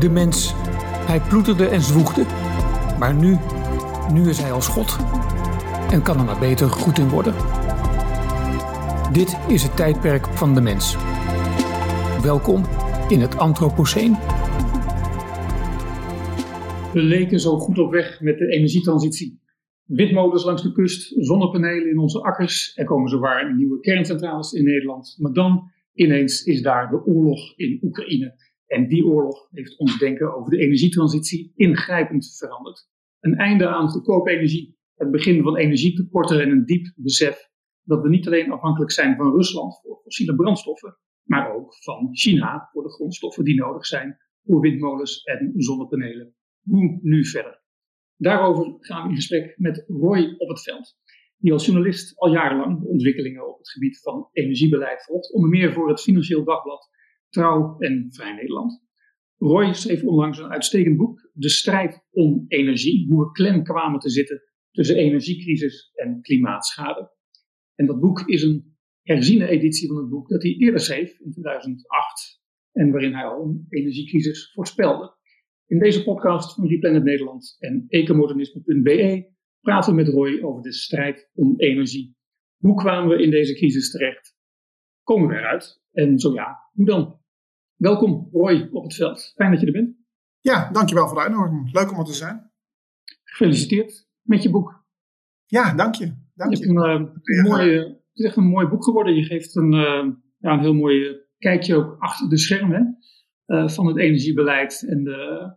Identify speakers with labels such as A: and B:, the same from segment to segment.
A: De mens, hij ploeterde en zwoegde. Maar nu, nu is hij als God. En kan er maar beter goed in worden. Dit is het tijdperk van de mens. Welkom in het Anthropoceen.
B: We leken zo goed op weg met de energietransitie. Windmolens langs de kust, zonnepanelen in onze akkers. Er komen zowaar nieuwe kerncentrales in Nederland. Maar dan ineens is daar de oorlog in Oekraïne. En die oorlog heeft ons denken over de energietransitie ingrijpend veranderd. Een einde aan goedkope energie, het begin van energietekorten en een diep besef dat we niet alleen afhankelijk zijn van Rusland voor fossiele brandstoffen, maar ook van China voor de grondstoffen die nodig zijn voor windmolens en zonnepanelen. Hoe nu verder? Daarover gaan we in gesprek met Roy op het veld, die als journalist al jarenlang de ontwikkelingen op het gebied van energiebeleid volgt, onder meer voor het Financieel Dagblad, Trouw en Vrij Nederland. Roy schreef onlangs een uitstekend boek, De strijd om energie, hoe we klem kwamen te zitten tussen energiecrisis en klimaatschade. En dat boek is een herziene editie van het boek dat hij eerder schreef in 2008 en waarin hij al een energiecrisis voorspelde. In deze podcast van Replanet Nederland en ecomodernisme.be praten we met Roy over de strijd om energie. Hoe kwamen we in deze crisis terecht? Komen we eruit? En zo ja, hoe dan? Welkom Roy op het veld. Fijn dat je er bent.
C: Ja, dankjewel voor de uitnodiging. Leuk om er te zijn.
B: Gefeliciteerd met je boek.
C: Ja, dank je. Dank je.
B: Een, uh, mooie, het is echt een mooi boek geworden. Je geeft een, uh, ja, een heel mooi kijkje ook achter de schermen uh, van het energiebeleid en de,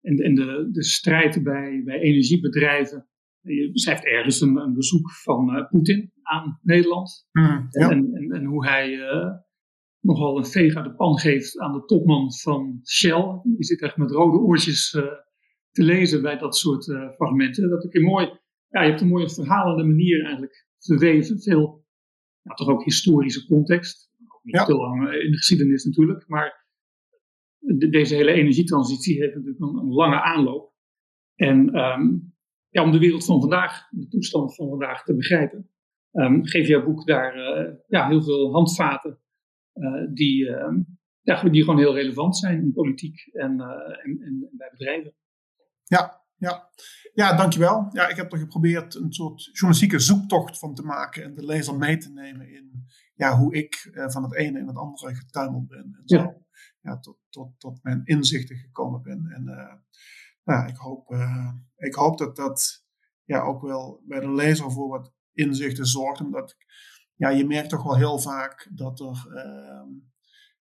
B: en, en de, de strijd bij, bij energiebedrijven. Je beschrijft ergens een, een bezoek van Poetin aan Nederland.
C: Mm, ja.
B: en, en, en, hoe hij nogal een veeg uit de pan geeft aan de topman van Shell. Die zit echt met rode oortjes uh, te lezen bij dat soort uh, fragmenten. Dat ik een mooi, ja, je hebt een mooie verhalende manier eigenlijk verweven. Veel, ja, toch ook historische context. Ook niet
C: Ja.
B: te lang in de geschiedenis natuurlijk. Maar de- deze hele energietransitie heeft natuurlijk een, een lange aanloop. En ehm, ja, om de wereld van vandaag, de toestand van vandaag te begrijpen, ehm, geef jouw boek daar eh, ja, heel veel handvaten eh, die, ehm, ja, die gewoon heel relevant zijn in politiek en, eh, en, en bij bedrijven.
C: Ja, ja. ja, dankjewel. Ja, ik heb er geprobeerd een soort journalistieke zoektocht van te maken en de lezer mee te nemen in ja, hoe ik eh, van het ene in het andere getuimeld ben. En zo
B: Ja.
C: ja. tot, tot, tot mijn inzichten gekomen ben. En eh, nou, ik, hoop, eh, ik hoop dat dat ja, ook wel bij de lezer voor wat inzichten zorgt. Omdat ik, ja, je merkt toch wel heel vaak dat er, ehm,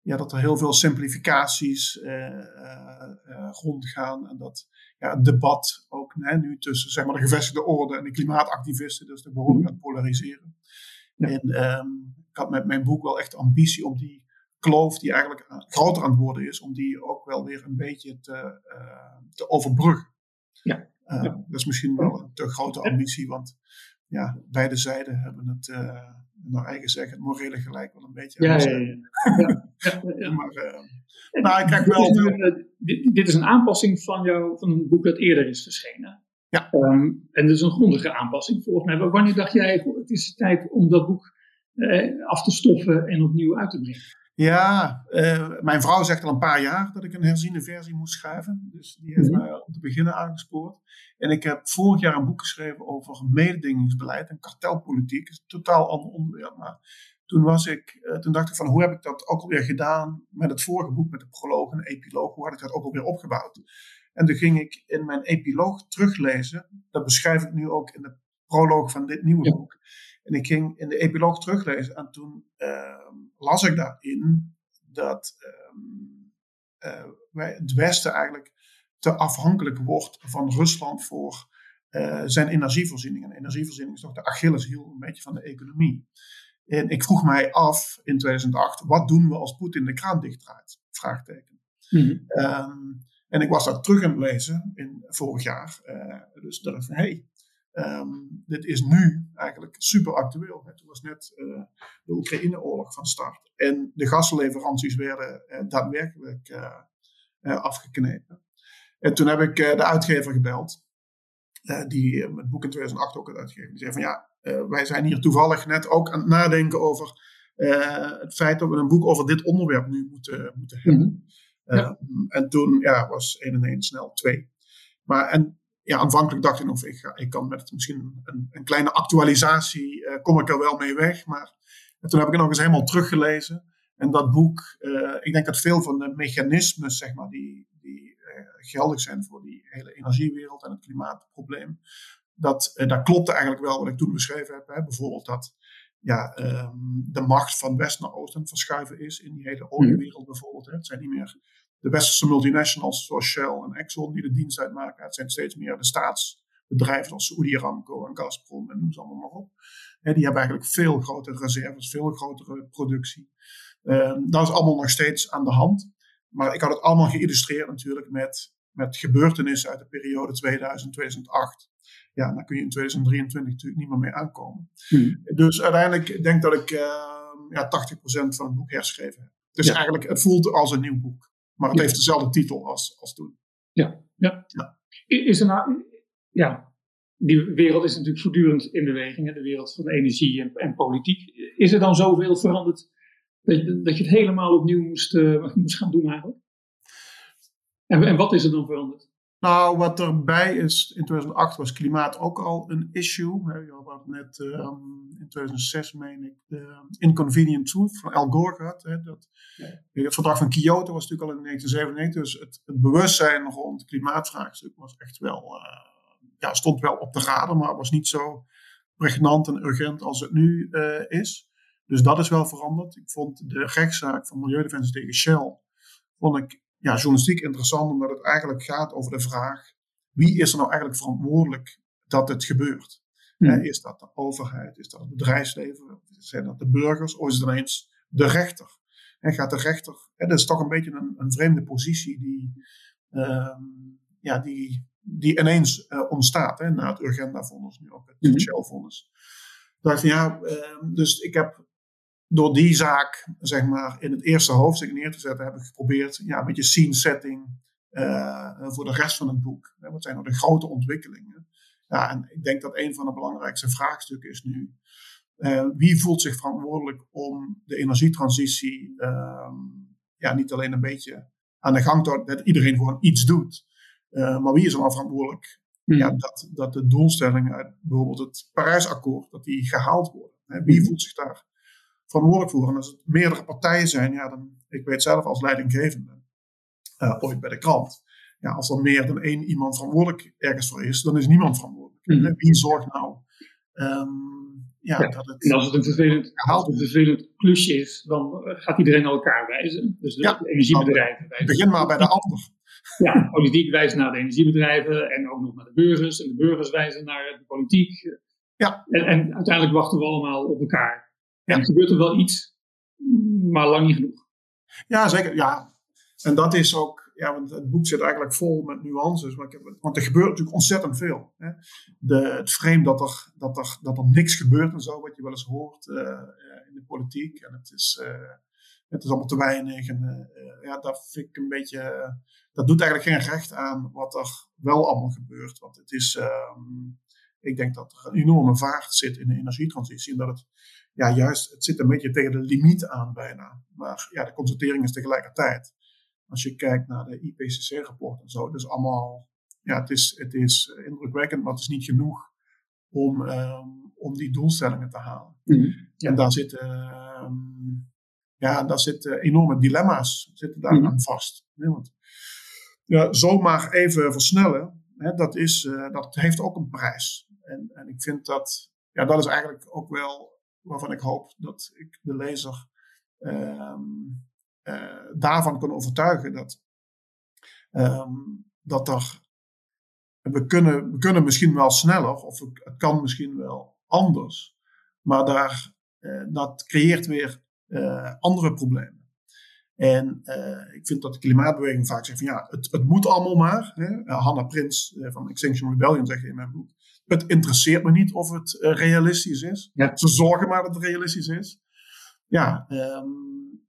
C: ja, dat er heel veel simplificaties eh, eh, eh, rondgaan. En dat ja, het debat ook nu tussen zeg maar, de gevestigde orde en de klimaatactivisten, dus de behoorlijk aan het polariseren.
B: Ja.
C: En ehm, ik had met mijn boek wel echt ambitie om die kloof, die eigenlijk aan- groter aan het worden is, om die ook wel weer een beetje te, te overbruggen.
B: Ja. Ja.
C: Dat is misschien wel een te grote ambitie, want ja, beide zijden hebben het, naar eigen zeggen, het morele gelijk wel een beetje.
B: Ja, ja, ja.
C: Maar eh, nou, ik krijg wel
B: Dit is,
C: veel-
B: een, eh, dit, dit is een aanpassing van, jou, van een boek dat eerder is verschenen.
C: Ja.
B: Ehm, en dat is een grondige aanpassing volgens mij. Wanneer dacht jij, het is tijd om dat boek eh, af te stoffen en opnieuw uit te brengen?
C: Ja, eh, mijn vrouw zegt al een paar jaar dat ik een herziene versie moest schrijven. Dus die heeft
B: Mhm.
C: mij om te beginnen aangespoord. En ik heb vorig jaar een boek geschreven over mededingingsbeleid en kartelpolitiek. Dat is een totaal ander onderwerp. Maar toen, was ik, eh, toen dacht ik van hoe heb ik dat ook alweer gedaan met het vorige boek, met de proloog en de epiloog. Hoe had ik dat ook alweer opgebouwd? En toen ging ik in mijn epiloog teruglezen. Dat beschrijf ik nu ook in de proloog van dit nieuwe
B: Ja.
C: En ik ging in de epiloog teruglezen en toen ehm, las ik daarin dat ehm, eh, wij, het Westen eigenlijk te afhankelijk wordt van Rusland voor eh, zijn energievoorziening. En energievoorziening is toch de Achilleshiel een beetje van de economie. En ik vroeg mij af in 2008, wat doen we als Poetin de kraan dichtdraait? Vraagteken. Ehm, en ik was dat terug aan het lezen in vorig jaar. Eh, dus dacht ik van, hey, ehm, dit is nu eigenlijk super actueel. Toen was net eh, de Oekraïne-oorlog van start. En de gasleveranties werden eh, daadwerkelijk eh, afgeknepen. En toen heb ik de uitgever gebeld. die het boek in 2008 ook had uitgegeven. Die zei van ja, wij zijn hier toevallig net ook aan het nadenken over het feit dat we een boek over dit onderwerp nu moeten, moeten hebben.
B: Mhm.
C: Ja. En toen ja, was 1 en 1 snel 2. Maar en ja, aanvankelijk dacht ik nog, ik, ga, ik kan met misschien een, een kleine actualisatie, uh, kom ik er wel mee weg. Maar toen heb ik het nog eens helemaal teruggelezen. En dat boek, uh, ik denk dat veel van de mechanismes, zeg maar, die, die uh, geldig zijn voor die hele energiewereld en het klimaatprobleem, dat, dat klopte eigenlijk wel wat ik toen beschreven heb. Hè. Bijvoorbeeld dat ja, um, de macht van west naar oost aan het verschuiven is in die hele oliewereld bijvoorbeeld. Hè. Het zijn niet meer de westerse multinationals zoals Shell en Exxon die de dienst uitmaken. Het zijn steeds meer de staatsbedrijven zoals Saudi Aramco en Gazprom en noem ze allemaal maar op. Die hebben eigenlijk veel grotere reserves, veel grotere productie. Um, dat is allemaal nog steeds aan de hand. Maar ik had het allemaal geïllustreerd natuurlijk met, met gebeurtenissen uit de periode 2000-2008 ja, dan kun je in 2023 natuurlijk niet meer mee aankomen. Hmm. Dus uiteindelijk denk dat ik uh, ja, 80% van het boek herschreven heb. Dus eigenlijk, het voelt als een nieuw boek. Maar het heeft dezelfde titel als, als toen.
B: Ja, ja. ja. Is er nou, ja, die wereld is natuurlijk voortdurend in beweging, hè? de wereld van energie en, en, politiek. Is er dan zoveel veranderd dat je, dat je het helemaal opnieuw moest, uh, moest gaan doen eigenlijk? En, en wat is er dan veranderd?
C: Nou, wat erbij is, in 2008 was klimaat ook al een issue. Je had net um, in 2006, meen ik, de Inconvenient Truth van Al Gore gehad. Hè, dat, ja. Het verdrag van Kyoto was natuurlijk al in 1997, dus het, het bewustzijn rond klimaatvraagstuk was echt wel, uh, ja, stond wel op de radar, maar was niet zo pregnant en urgent als het nu uh, is. Dus dat is wel veranderd. Ik vond de rechtszaak van Milieudefensie tegen Shell, vond ik ja, journalistiek interessant, omdat het eigenlijk gaat over de vraag: wie is er nou eigenlijk verantwoordelijk dat het gebeurt? Hmm. is dat de overheid? Is dat het bedrijfsleven? Zijn dat de burgers? Of is het ineens de rechter? En gaat de rechter. Hè, dat is toch een beetje een, een vreemde positie die, uh, ja, die, die ineens uh, ontstaat hè, na het Urgenda-vonnis, nu ook het mm Shell-vonnis. Dacht ja, uh, dus ik heb door die zaak, zeg maar, in het eerste hoofdstuk neer te zetten, heb ik geprobeerd ja, een beetje scene setting uh, voor de rest van het boek. Wat zijn nou de grote ontwikkelingen? Ja, en ik denk dat een van de belangrijkste vraagstukken is nu. Uh, wie voelt zich verantwoordelijk om de energietransitie uh, ja, niet alleen een beetje aan de gang te houden, dat iedereen gewoon iets doet. Uh, maar wie is er dan verantwoordelijk hmm. ja, dat, dat de doelstellingen uit bijvoorbeeld het Parijsakkoord, dat die gehaald worden? Wie hmm. voelt zich daar verantwoordelijk voor. En als het meerdere partijen zijn, ja, dan, ik weet zelf als leidinggevende, uh, ooit bij de krant, ja, als er meer dan één iemand verantwoordelijk ergens voor is, dan is niemand verantwoordelijk. Mm. Wie zorgt nou um, ja, dat het.
B: En als het een vervelend, als het een vervelend klusje is, dan gaat iedereen naar elkaar wijzen. Dus de, ja, energiebedrijven wijzen.
C: Begin maar bij de ander.
B: Ja, politiek wijst naar de energiebedrijven en ook nog naar de burgers. En de burgers wijzen naar de politiek. Ja. En, en uiteindelijk wachten we allemaal op elkaar. Ja. En gebeurt er wel iets, maar lang niet genoeg.
C: Ja, zeker. Ja. En dat is ook, ja, want het boek zit eigenlijk vol met nuances. Want er gebeurt natuurlijk ontzettend veel. Hè. De, het frame dat er, dat, er, dat er niks gebeurt en zo, wat je wel eens hoort uh, in de politiek. En het is, uh, het is allemaal te weinig. En uh, ja, dat vind ik een beetje. dat doet eigenlijk geen recht aan wat er wel allemaal gebeurt. Want het is. Um, ik denk dat er een enorme vaart zit in de energietransitie. En dat het ja, juist, het zit een beetje tegen de limiet aan bijna. Maar ja, de constatering is tegelijkertijd. Als je kijkt naar de IPCC-rapport en zo, dus allemaal, ja, het is, het is indrukwekkend, maar het is niet genoeg om, um, om die doelstellingen te halen. Mm En daar zitten, um, ja, daar zitten enorme dilemma's zitten daar mm aan vast. want ja, zomaar even versnellen, hè, dat, is, uh, dat heeft ook een prijs. En, en ik vind dat, ja, dat is eigenlijk ook wel waarvan ik hoop dat ik de lezer um, uh, daarvan kan overtuigen dat, um, dat er, we, kunnen, we kunnen misschien wel sneller, of het kan misschien wel anders, maar daar, uh, dat creëert weer uh, andere problemen. En ik vind dat de klimaatbeweging vaak zegt van ja, het, het moet allemaal maar. Hè? Hannah Prins van Extinction Rebellion zegt in mijn boek het interesseert me niet of het realistisch is. Ja. Ze zorgen maar dat het realistisch is. Ja, um,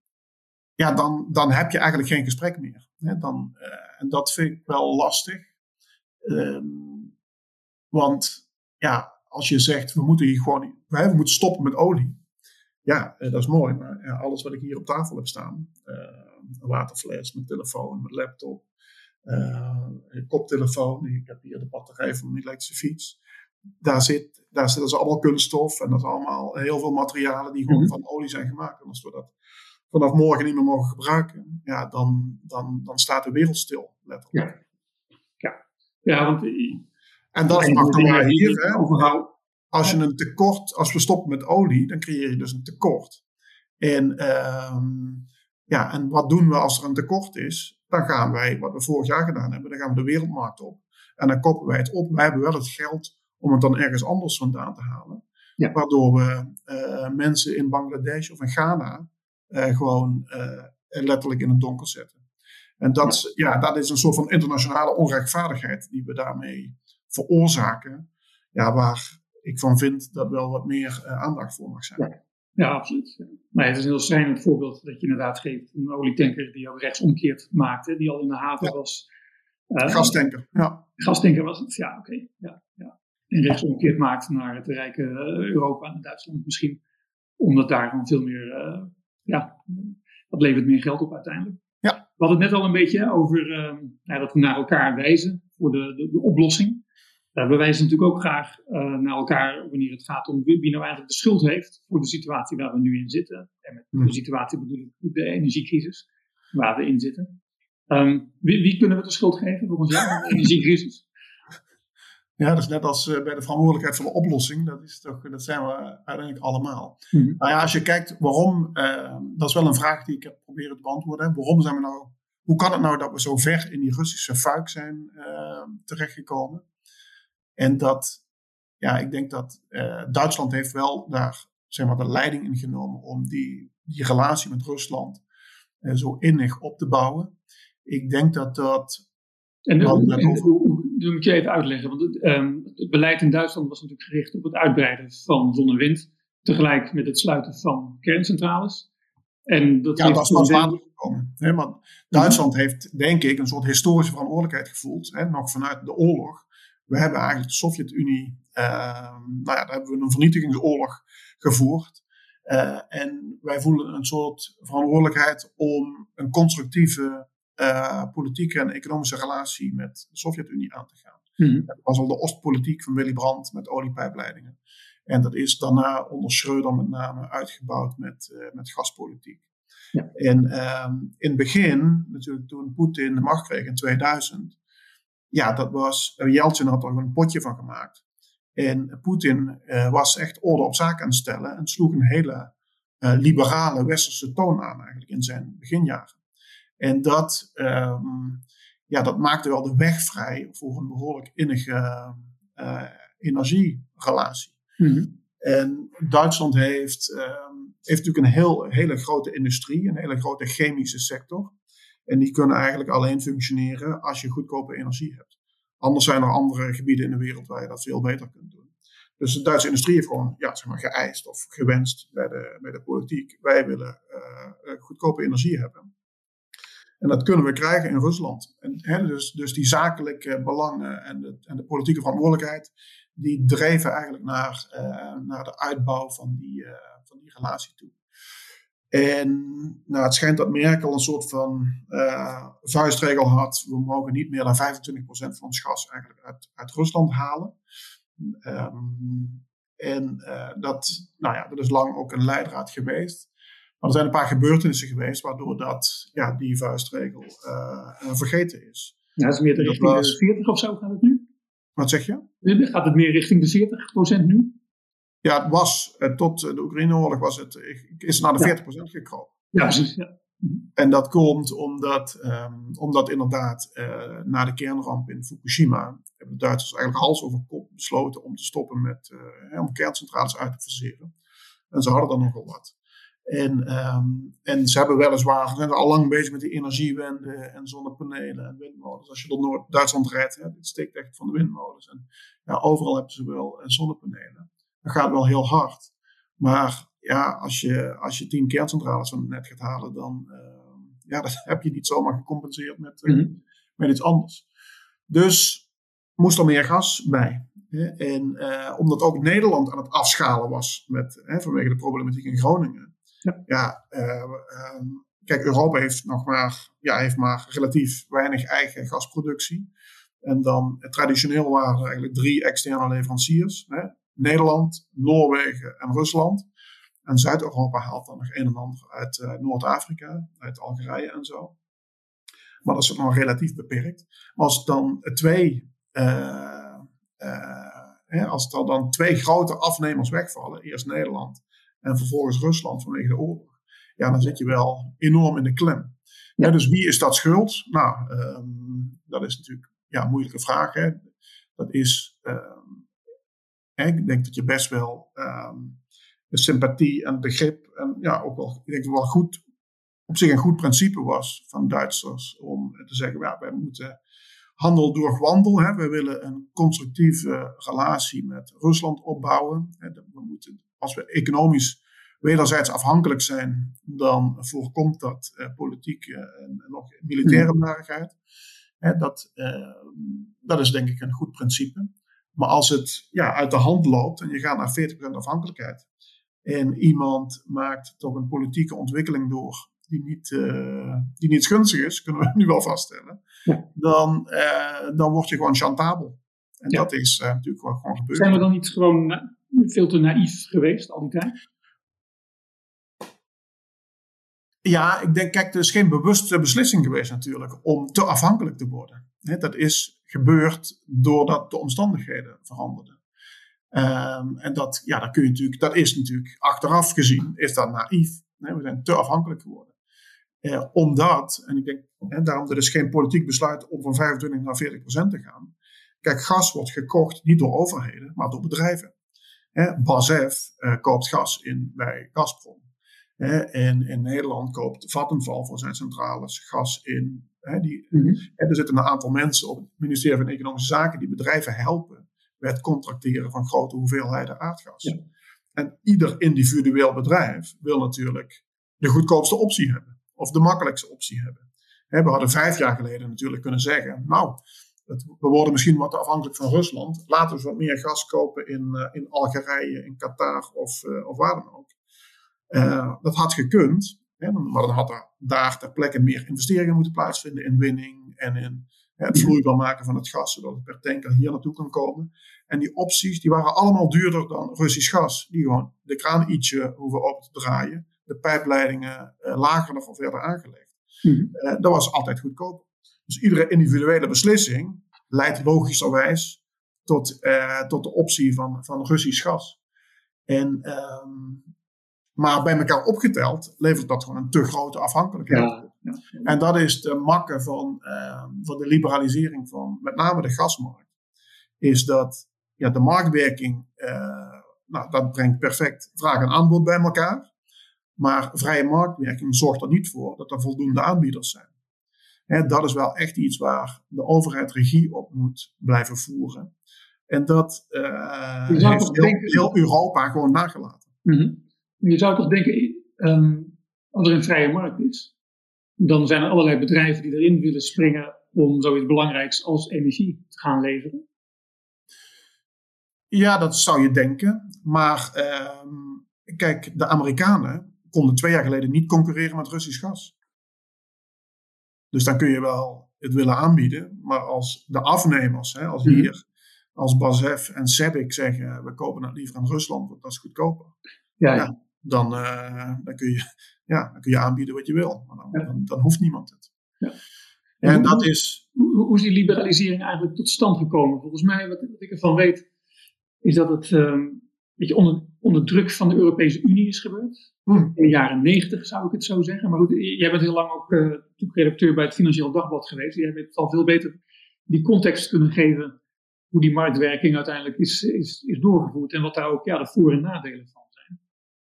C: ja dan, dan heb je eigenlijk geen gesprek meer. Hè? Dan, en dat vind ik wel lastig. Um, want ja, als je zegt, we moeten hier gewoon, we moeten stoppen met olie. Ja, dat is mooi. Maar alles wat ik hier op tafel heb staan, een waterfles, mijn telefoon, mijn laptop, een koptelefoon, ik heb hier de batterij van mijn elektrische fiets. Daar zit, daar zit dus allemaal kunststof en dat is allemaal heel veel materialen die gewoon mhm. van olie zijn gemaakt. En als we dat vanaf morgen niet meer mogen gebruiken, ja, dan, dan, dan staat de wereld stil, letterlijk.
B: Ja, ja. ja want...
C: En dat is maar hier, hè, als je een tekort, als we stoppen met olie, dan creëer je dus een tekort. En, uh, ja, en wat doen we als er een tekort is? Dan gaan wij, wat we vorig jaar gedaan hebben, dan gaan we de wereldmarkt op. En dan kopen wij het op. Wij hebben wel het geld om het dan ergens anders vandaan te halen. Ja. Waardoor we uh, mensen in Bangladesh of in Ghana uh, gewoon uh, letterlijk in het donker zetten. En dat, ja. ja. dat is een soort van internationale onrechtvaardigheid die we daarmee veroorzaken. Ja, waar ik van vind dat wel wat meer aandacht voor mag zijn.
B: Ja. Ja, absoluut. Maar het is een heel schrijnend voorbeeld dat je inderdaad geeft. Een olietanker die ook rechtsomkeerd maakte, die al in de haven was.
C: Uh, gastanker, ja.
B: Gastanker was het, ja, oké. Ja, ja. En rechtsomkeerd maakt naar het rijke Europa en Duitsland misschien. Omdat daar gewoon veel meer uh, ja, dat levert meer geld op uiteindelijk.
C: Ja.
B: We hadden het net al een beetje over uh, dat we naar elkaar wijzen voor de, de, de oplossing. Uh, we wijzen natuurlijk ook graag uh, naar elkaar wanneer het gaat om wie, wie, nou eigenlijk de schuld heeft voor de situatie waar we nu in zitten. En met hmm. de situatie bedoel ik de energiecrisis waar we in zitten. Um, wie, wie, kunnen we de schuld geven volgens jou, de energiecrisis?
C: Ja, dat is net als eh, bij de verantwoordelijkheid voor de oplossing. Dat, is toch, dat zijn we uiteindelijk allemaal. Mm Nou ja, als je kijkt waarom, uh, dat is wel een vraag die ik heb proberen te beantwoorden. Waarom zijn we nou, hoe kan het nou dat we zo ver in die Russische fuik zijn uh, terechtgekomen? En dat, ja, ik denk dat Duitsland heeft wel daar zeg maar, de leiding in genomen om die, die relatie met Rusland zo innig op te bouwen. Ik denk dat dat.
B: En, dat moet je even uitleggen. Want het, um, het, beleid in Duitsland was natuurlijk gericht op het uitbreiden van zon en wind. Tegelijk met het sluiten van kerncentrales. En dat
C: ja, dat is pas later gekomen. Hè, maar Duitsland heeft, denk ik, een soort historische verantwoordelijkheid gevoeld. Hè, nog vanuit de oorlog. We hebben eigenlijk de Sovjet-Unie, uh, nou ja, daar hebben we een vernietigingsoorlog gevoerd. Uh, en wij voelen een soort verantwoordelijkheid om een constructieve uh, politieke en economische relatie met de Sovjet-Unie aan te gaan. Mm Dat was al de Oostpolitiek van Willy Brandt met oliepijpleidingen. En dat is daarna onder Schreuder met name uitgebouwd met, uh, met gaspolitiek. Ja. En um, in het begin, natuurlijk toen Poetin de macht kreeg in 2000, ja, dat was, uh, Yeltsin had er een potje van gemaakt. En Poetin uh, was echt orde op zaken aan het stellen en sloeg een hele liberale westerse toon aan eigenlijk in zijn beginjaren. En dat, um, ja, dat maakte wel de weg vrij voor een behoorlijk innige uh, energierelatie. Mm En Duitsland heeft, um, heeft natuurlijk een heel, hele grote industrie, een hele grote chemische sector. En die kunnen eigenlijk alleen functioneren als je goedkope energie hebt. Anders zijn er andere gebieden in de wereld waar je dat veel beter kunt doen. Dus de Duitse industrie heeft gewoon ja, zeg maar, geëist of gewenst bij de, bij de politiek. Wij willen uh, goedkope energie hebben. En dat kunnen we krijgen in Rusland. En, hè, dus, dus die zakelijke belangen en de, en de politieke verantwoordelijkheid, die dreven eigenlijk naar, uh, naar de uitbouw van die, van die relatie toe. En nou, het schijnt dat Merkel een soort van uh, vuistregel had. We mogen niet meer dan 25% van ons gas eigenlijk uit, uit Rusland halen. Um, en dat, nou ja, dat is lang ook een leidraad geweest. Maar er zijn een paar gebeurtenissen geweest waardoor dat, ja, die vuistregel uh, vergeten is.
B: Ja, het is meer richting de 40 of zo gaat het nu?
C: Wat zeg je?
B: Gaat het meer richting de 40 procent nu?
C: Ja, het was uh, tot de Oekraïne-oorlog was het, is naar de 40 procent gekropen.
B: Ja, precies. Ja.
C: En dat komt omdat, um, omdat inderdaad uh, na de kernramp in Fukushima hebben de Duitsers eigenlijk hals over kop besloten om te stoppen met om kerncentrales uit te verseren. En ze hadden dan nogal wat. En, um, en ze hebben weliswaar, ze zijn al lang bezig met die energiewende en zonnepanelen en windmolens. Als je door Noord-Duitsland rijdt, hè, dit steekt echt van de windmolens. En ja, overal hebben ze wel uh, zonnepanelen. Dat gaat wel heel hard. Maar ja, als je, als je tien kerncentrales van het net gaat halen, dan uh, ja, dat heb je niet zomaar gecompenseerd met, mm -hmm. met iets anders. Dus moest er meer gas bij. En omdat ook Nederland aan het afschalen was met, vanwege de problematiek in Groningen. Ja, ja ehm, kijk, Europa heeft nog maar, ja, heeft maar relatief weinig eigen gasproductie. En dan traditioneel waren er eigenlijk drie externe leveranciers. Hè? Nederland, Noorwegen en Rusland. En Zuid-Europa haalt dan nog een en ander uit uh, Noord-Afrika, uit Algerije en zo. Maar dat is nog relatief beperkt. Maar als dan twee, uh, uh, als er dan twee grote afnemers wegvallen, eerst Nederland en vervolgens Rusland vanwege de oorlog, ja, dan zit je wel enorm in de klem. Ja. dus wie is dat schuld? Nou, um, dat is natuurlijk ja, een moeilijke vraag. Hè. Dat is, um, ik denk dat je best wel um, de sympathie en begrip en ja, ook wel, ik denk wel goed, op zich een goed principe was van Duitsers om te zeggen, ja, wij moeten handel door wandel. Hè. We willen een constructieve relatie met Rusland opbouwen. We moeten, als we economisch wederzijds afhankelijk zijn, dan voorkomt dat uh, politieke en, ook militaire narigheid. dat, uh, dat is denk ik een goed principe. Maar als het ja, uit de hand loopt en je gaat naar 40% afhankelijkheid, en iemand maakt toch een politieke ontwikkeling door die niet, uh, die niet gunstig is, kunnen we nu wel vaststellen, ja. dan, uh, dan word je gewoon chantabel. En ja. dat is uh, natuurlijk wel gewoon gebeurd.
B: Zijn we dan niet gewoon veel te naïef geweest al die tijd?
C: Ja, ik denk, kijk, er is geen bewuste beslissing geweest natuurlijk om te afhankelijk te worden. dat is gebeurd doordat de omstandigheden veranderden. Um, en dat, ja, dat, kun je natuurlijk, dat is natuurlijk achteraf gezien, is dat naïef. we zijn te afhankelijk geworden. Uh, omdat, en ik denk, hè, daarom er is geen politiek besluit om van 25 naar 40 procent te gaan. Kijk, gas wordt gekocht niet door overheden, maar door bedrijven. Hè, BASF uh, koopt gas in bij Gazprom. En in Nederland koopt Vattenfall voor zijn centrales gas in. die, -hmm. er zitten een aantal mensen op het ministerie van Economische Zaken die bedrijven helpen bij het contracteren van grote hoeveelheden aardgas. En ieder individueel bedrijf wil natuurlijk de goedkoopste optie hebben. Of de makkelijkste optie hebben. we hadden vijf jaar geleden natuurlijk kunnen zeggen, nou, we worden misschien wat afhankelijk van Rusland. Laten we wat meer gas kopen in, uh, in Algerije, in Qatar of, uh, of waar dan ook. Uh, dat had gekund, hè, maar dan had er daar ter plekke meer investeringen moeten plaatsvinden in winning en in het vloeibaar maken van het gas, zodat het per tanker hier naartoe kan komen. En die opties die waren allemaal duurder dan Russisch gas, die gewoon de kraan ietsje hoeven op te draaien, de pijpleidingen uh, lager of verder aangelegd. Mm dat was altijd goedkoper. Dus iedere individuele beslissing leidt logischerwijs tot, tot de optie van, van Russisch gas. En, um, maar bij elkaar opgeteld levert dat gewoon een te grote afhankelijkheid. Ja. En dat is de makke van, uh, van de liberalisering van met name de gasmarkt. Is dat ja, de marktwerking, uh, nou, dat brengt perfect vraag en aanbod bij elkaar. Maar vrije marktwerking zorgt er niet voor dat er voldoende aanbieders zijn. Hè, dat is wel echt iets waar de overheid regie op moet blijven voeren. En dat uh, heeft heel, heel, Europa gewoon nagelaten.
B: Mm -hmm. Je zou toch denken, um, als er een vrije markt is, dan zijn er allerlei bedrijven die erin willen springen om zoiets belangrijks als energie te gaan leveren.
C: Ja, dat zou je denken. Maar uh, kijk, de Amerikanen konden twee jaar geleden niet concurreren met Russisch gas. Dus dan kun je wel het willen aanbieden. Maar als de afnemers, hè, als mhm. hier, als BASF en SEBIC zeggen, we kopen het liever aan Rusland, want dat is goedkoper. Ja, ja. Dan, uh, dan kun je ja, dan kun je aanbieden wat je wil. Maar dan, dan, dan hoeft niemand het. Ja.
B: En, hoe, dat is. Hoe, hoe, is die liberalisering eigenlijk tot stand gekomen? Volgens mij, wat, wat ik ervan weet, is dat het um, beetje onder, onder druk van de Europese Unie is gebeurd. Hmm. In de jaren negentig zou ik het zo zeggen. Maar goed, jij bent heel lang ook uh, redacteur bij het Financieel Dagblad geweest. Jij hebt al veel beter die context kunnen geven hoe die marktwerking uiteindelijk is, is, is doorgevoerd en wat daar ook ja, de voor- en nadelen van.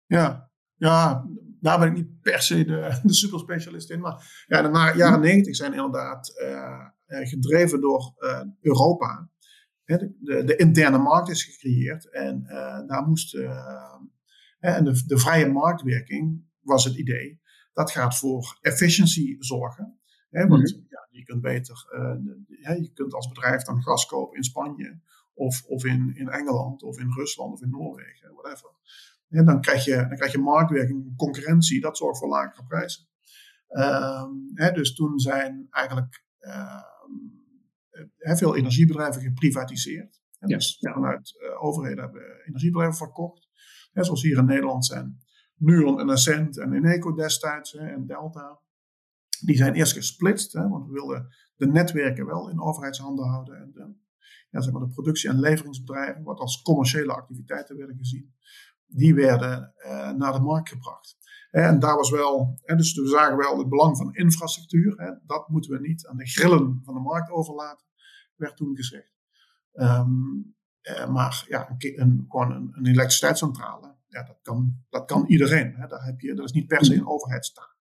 C: Ja, ja daar ben ik niet per se de, de superspecialist in. Maar ja, de jaren negentig zijn inderdaad uh, gedreven door uh, Europa. De, de, de, interne markt is gecreëerd en daar moest. en de, de vrije marktwerking was het idee. Dat gaat voor efficiency zorgen. Hè, want mhm. ja, je kunt beter, je kunt als bedrijf dan gas kopen in Spanje of, of in, in Engeland, of in Rusland, of in Noorwegen, whatever. En dan krijg je, dan krijg je marktwerking, concurrentie, dat zorgt voor lagere prijzen. Ehm, hè, dus toen zijn eigenlijk ehm, veel energiebedrijven geprivatiseerd. En dus vanuit uh, overheden hebben energiebedrijven verkocht. Zoals hier in Nederland zijn Nuon en Ascent en Eneco destijds en Delta. Die zijn eerst gesplitst, hè, want we wilden de netwerken wel in overheidshanden houden. En de, ja, zeg maar de productie- en leveringsbedrijven, wat als commerciële activiteiten werden gezien, die werden uh, naar de markt gebracht. En daar was wel, dus we zagen wel het belang van infrastructuur. Dat moeten we niet aan de grillen van de markt overlaten, werd toen gezegd. Um, maar ja, een, gewoon een, een elektriciteitscentrale, ja, dat, kan, dat kan iedereen. Hè. Daar heb je, dat is niet per se een overheidstaak.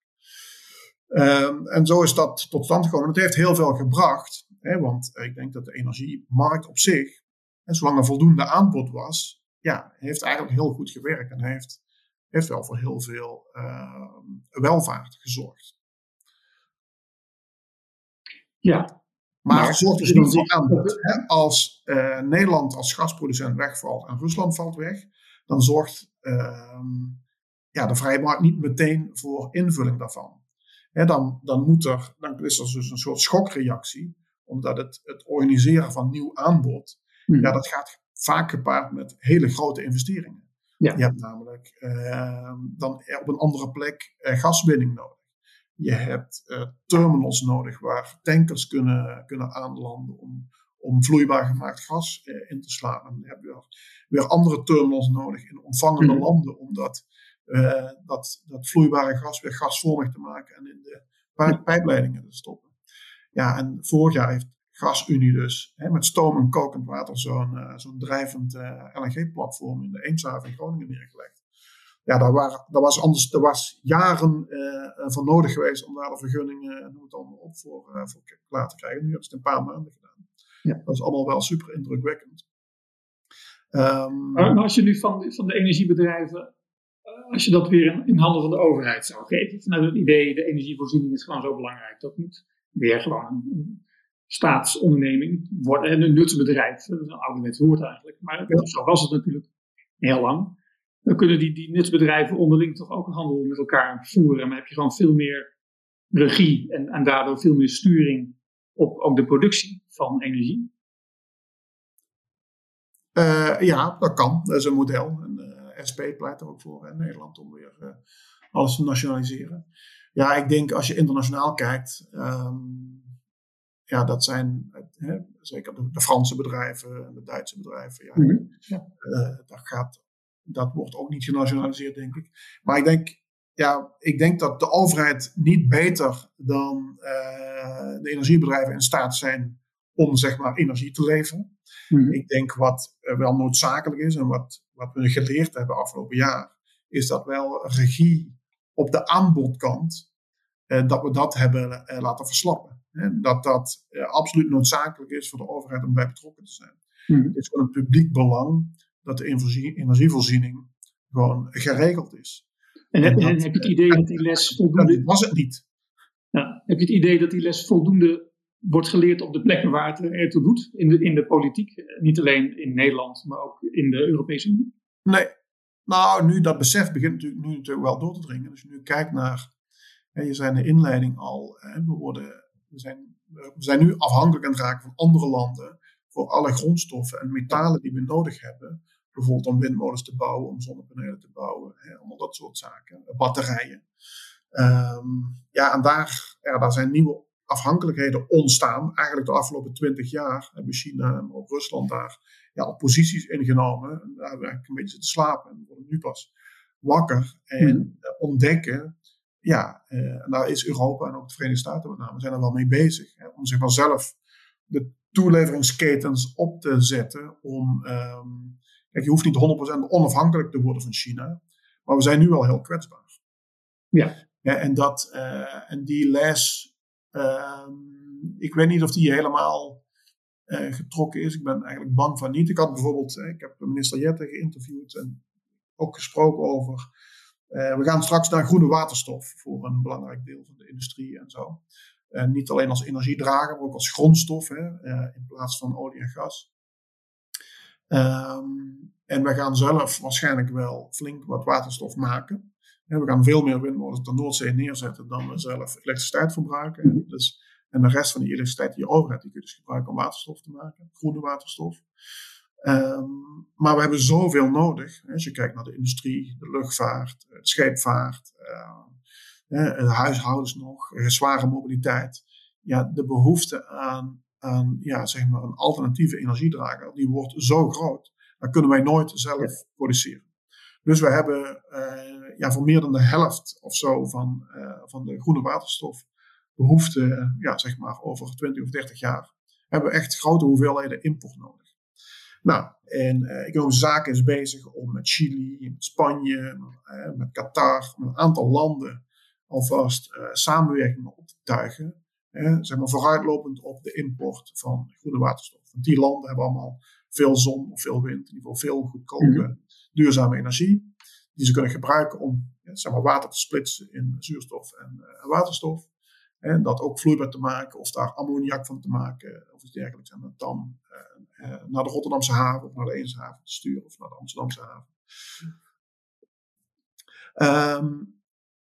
C: Um, en zo is dat tot stand gekomen. Het heeft heel veel gebracht, hè, want ik denk dat de energiemarkt op zich, zolang er voldoende aanbod was, ja, heeft eigenlijk heel goed gewerkt en heeft, heeft wel voor heel veel uh, welvaart gezorgd.
B: Ja.
C: Maar het zorgt dus niet aanbod. Hè? Als uh, Nederland als gasproducent wegvalt en Rusland valt weg, dan zorgt uh, ja, de vrije markt niet meteen voor invulling daarvan. Hè, dan, dan, moet er, dan is er dus een soort schokreactie, omdat het, het organiseren van nieuw aanbod, hmm. ja, dat gaat vaak gepaard met hele grote investeringen. Ja. Je hebt namelijk uh, dan op een andere plek uh, gaswinning nodig. Je hebt uh, terminals nodig waar tankers kunnen, kunnen aanlanden om, om vloeibaar gemaakt gas eh, in te slaan. En dan heb je weer, andere terminals nodig in ontvangende mm. landen om dat, dat, dat vloeibare gas weer gasvormig te maken en in de pijpleidingen te stoppen. Ja, en vorig jaar heeft gasunie dus, hè, met stoom en kokend water, zo'n uh, zo'n drijvend uh, eh, LNG-platform in de Eemshaven in Groningen neergelegd. Ja, daar, waren, daar was anders, er was jaren uh, voor nodig geweest om daar de vergunningen en noem het allemaal op voor, voor klaar te krijgen. Nu hebben ze het een paar maanden gedaan. Ja. Dat is allemaal wel super indrukwekkend.
B: Um, maar als je nu van, van de energiebedrijven, als je dat weer in, in handen van de overheid zou geven, vanuit het idee, de energievoorziening is gewoon zo belangrijk, dat moet weer gewoon een, staatsonderneming worden. Een nutsbedrijf, dat is een ouderwets woord eigenlijk. Maar zo was het natuurlijk heel lang. Dan kunnen die, die nutsbedrijven onderling toch ook een handel met elkaar voeren. Maar heb je gewoon veel meer regie en, en daardoor veel meer sturing op ook de productie van energie.
C: Uh, ja, dat kan. Dat is een model. En uh, eh, SP pleit er ook voor in Nederland om weer uh, alles te nationaliseren. Ja, ik denk als je internationaal kijkt, um, ja, dat zijn hè, zeker de, de, Franse bedrijven en de Duitse bedrijven. Ja, mhm. ja. Uh, dat, gaat, dat wordt ook niet genationaliseerd, denk ik. Maar ik denk, ja, ik denk dat de overheid niet beter dan uh, de energiebedrijven in staat zijn om zeg maar energie te leveren. Mm Ik denk wat wel noodzakelijk is en wat, wat we geleerd hebben afgelopen jaar, is dat wel regie op de aanbodkant, dat we dat hebben laten verslappen dat dat eh, absoluut noodzakelijk is voor de overheid om bij betrokken te zijn. Hmm. Het is gewoon een publiek belang dat de energievoorziening gewoon geregeld is.
B: En, heb, heb je het idee dat die les voldoende...
C: Dat was het niet.
B: Ja, heb je het idee dat die les voldoende wordt geleerd op de plekken waar het ertoe doet? In de, in de politiek, niet alleen in Nederland, maar ook in de Europese Unie?
C: Nee. Nou, nu dat besef begint natuurlijk, nu natuurlijk wel door te dringen. Als je nu kijkt naar, hè, je zei in de inleiding al, hè, we worden we zijn, we zijn nu afhankelijk aan het raken van andere landen voor alle grondstoffen en metalen die we nodig hebben. Bijvoorbeeld om windmolens te bouwen, om zonnepanelen te bouwen, hè, allemaal dat soort zaken. Batterijen. Um, ja, en daar, ja, daar zijn nieuwe afhankelijkheden ontstaan. Eigenlijk de afgelopen twintig jaar hebben China en ook Rusland daar ja, al posities ingenomen. En daar hebben we eigenlijk een beetje zitten slapen. En worden nu pas wakker en hmm. ontdekken ja, uh, en daar is Europa en ook de Verenigde Staten met name zijn er wel mee bezig. Hè, om zich maar zelf de toeleveringsketens op te zetten. Om, um, kijk, je hoeft niet 100% onafhankelijk te worden van China. Maar we zijn nu al heel kwetsbaar.
B: Ja.
C: ja en, dat, uh, en die les, uh, ik weet niet of die helemaal uh, getrokken is. Ik ben eigenlijk bang van niet. Ik had bijvoorbeeld, ik heb minister Jette geïnterviewd en ook gesproken over uh, we gaan straks naar groene waterstof voor een belangrijk deel van de industrie en zo. Uh, niet alleen als energiedrager, maar ook als grondstof hè, uh, in plaats van olie en gas. Ehm, en we gaan zelf waarschijnlijk wel flink wat waterstof maken. En we gaan veel meer windmolens op de Noordzee neerzetten dan we zelf elektriciteit verbruiken. Mhm. Dus, en de rest van die elektriciteit die je over hebt, die kun je dus gebruiken om waterstof te maken, groene waterstof. Ehm, maar we hebben zoveel nodig. Als je kijkt naar de industrie, de luchtvaart, de scheepvaart, uh, de huishoudens nog, zware mobiliteit. Ja, de behoefte aan, aan ja, zeg maar een alternatieve energiedrager, die wordt zo groot. Dat kunnen wij nooit zelf produceren. Dus we hebben uh, ja, voor meer dan de helft of zo van, van de groene waterstof behoefte, ja, zeg maar over 20 of 30 jaar, hebben we echt grote hoeveelheden import nodig. Nou, en uh, Economische Zaken is bezig om met Chili, met Spanje, uh, met Qatar, met een aantal landen alvast uh, samenwerkingen op te tuigen. zeg maar vooruitlopend op de import van groene waterstof. Want die landen hebben allemaal veel zon of veel wind, in ieder geval veel goedkope mhm. duurzame energie. Die ze kunnen gebruiken om zeg maar, water te splitsen in zuurstof en waterstof. En dat ook vloeibaar te maken of daar ammoniak van te maken of iets dergelijks. En dat dan uh, naar de Rotterdamse haven of naar de Eemshaven te sturen of naar de Amsterdamse haven. Um,